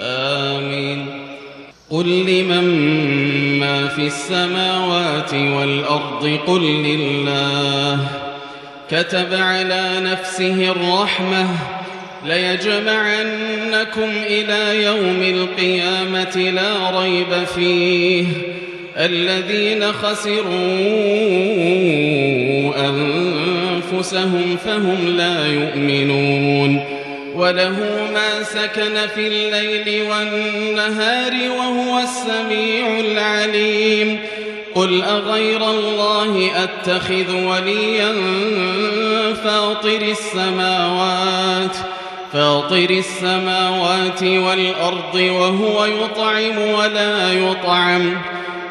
آمين. قل لمن ما في السماوات والأرض قل لله. كتب على نفسه الرحمة. ليجمعنكم إلى يوم القيامة لا ريب فيه. الذين خسروا أنفسهم فهم لا يؤمنون وله ما سكن في الليل والنهار وهو السميع العليم قل أغير الله أتخذ وليا فاطر السماوات فاطر السماوات والأرض وهو يطعم ولا يطعم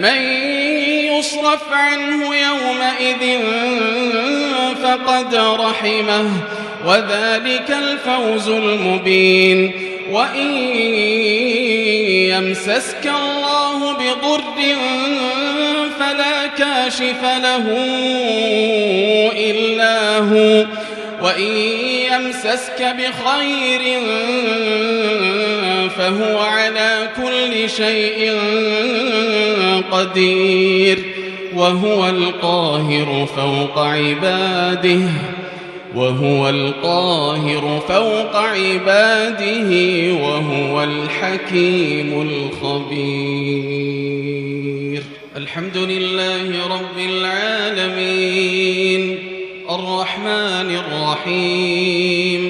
من يصرف عنه يومئذ فقد رحمه وذلك الفوز المبين. وإن يمسسك الله بضر فلا كاشف له إلا هو. وإن يمسسك بخير فهو على كل شيء قدير وهو القاهر فوق عباده وهو القاهر فوق عباده وهو الحكيم الخبير. الحمد لله رب العالمين. الرحمن الرحيم.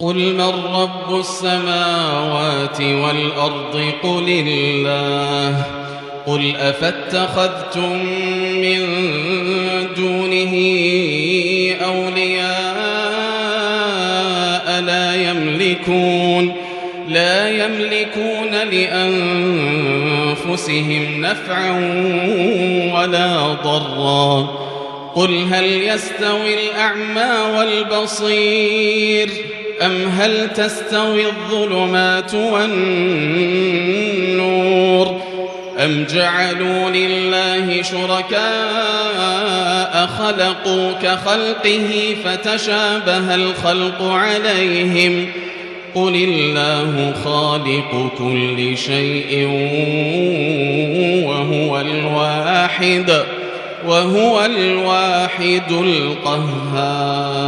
قل من رب السماوات والأرض قل الله قل أفاتخذتم من دونه أولياء لا يملكون لا يملكون لأنفسهم نفعا ولا ضرا قل هل يستوي الأعمى والبصير أم هل تستوي الظلمات والنور أم جعلوا لله شركاء خلقوا كخلقه فتشابه الخلق عليهم قل الله خالق كل شيء وهو الواحد وهو الواحد القهار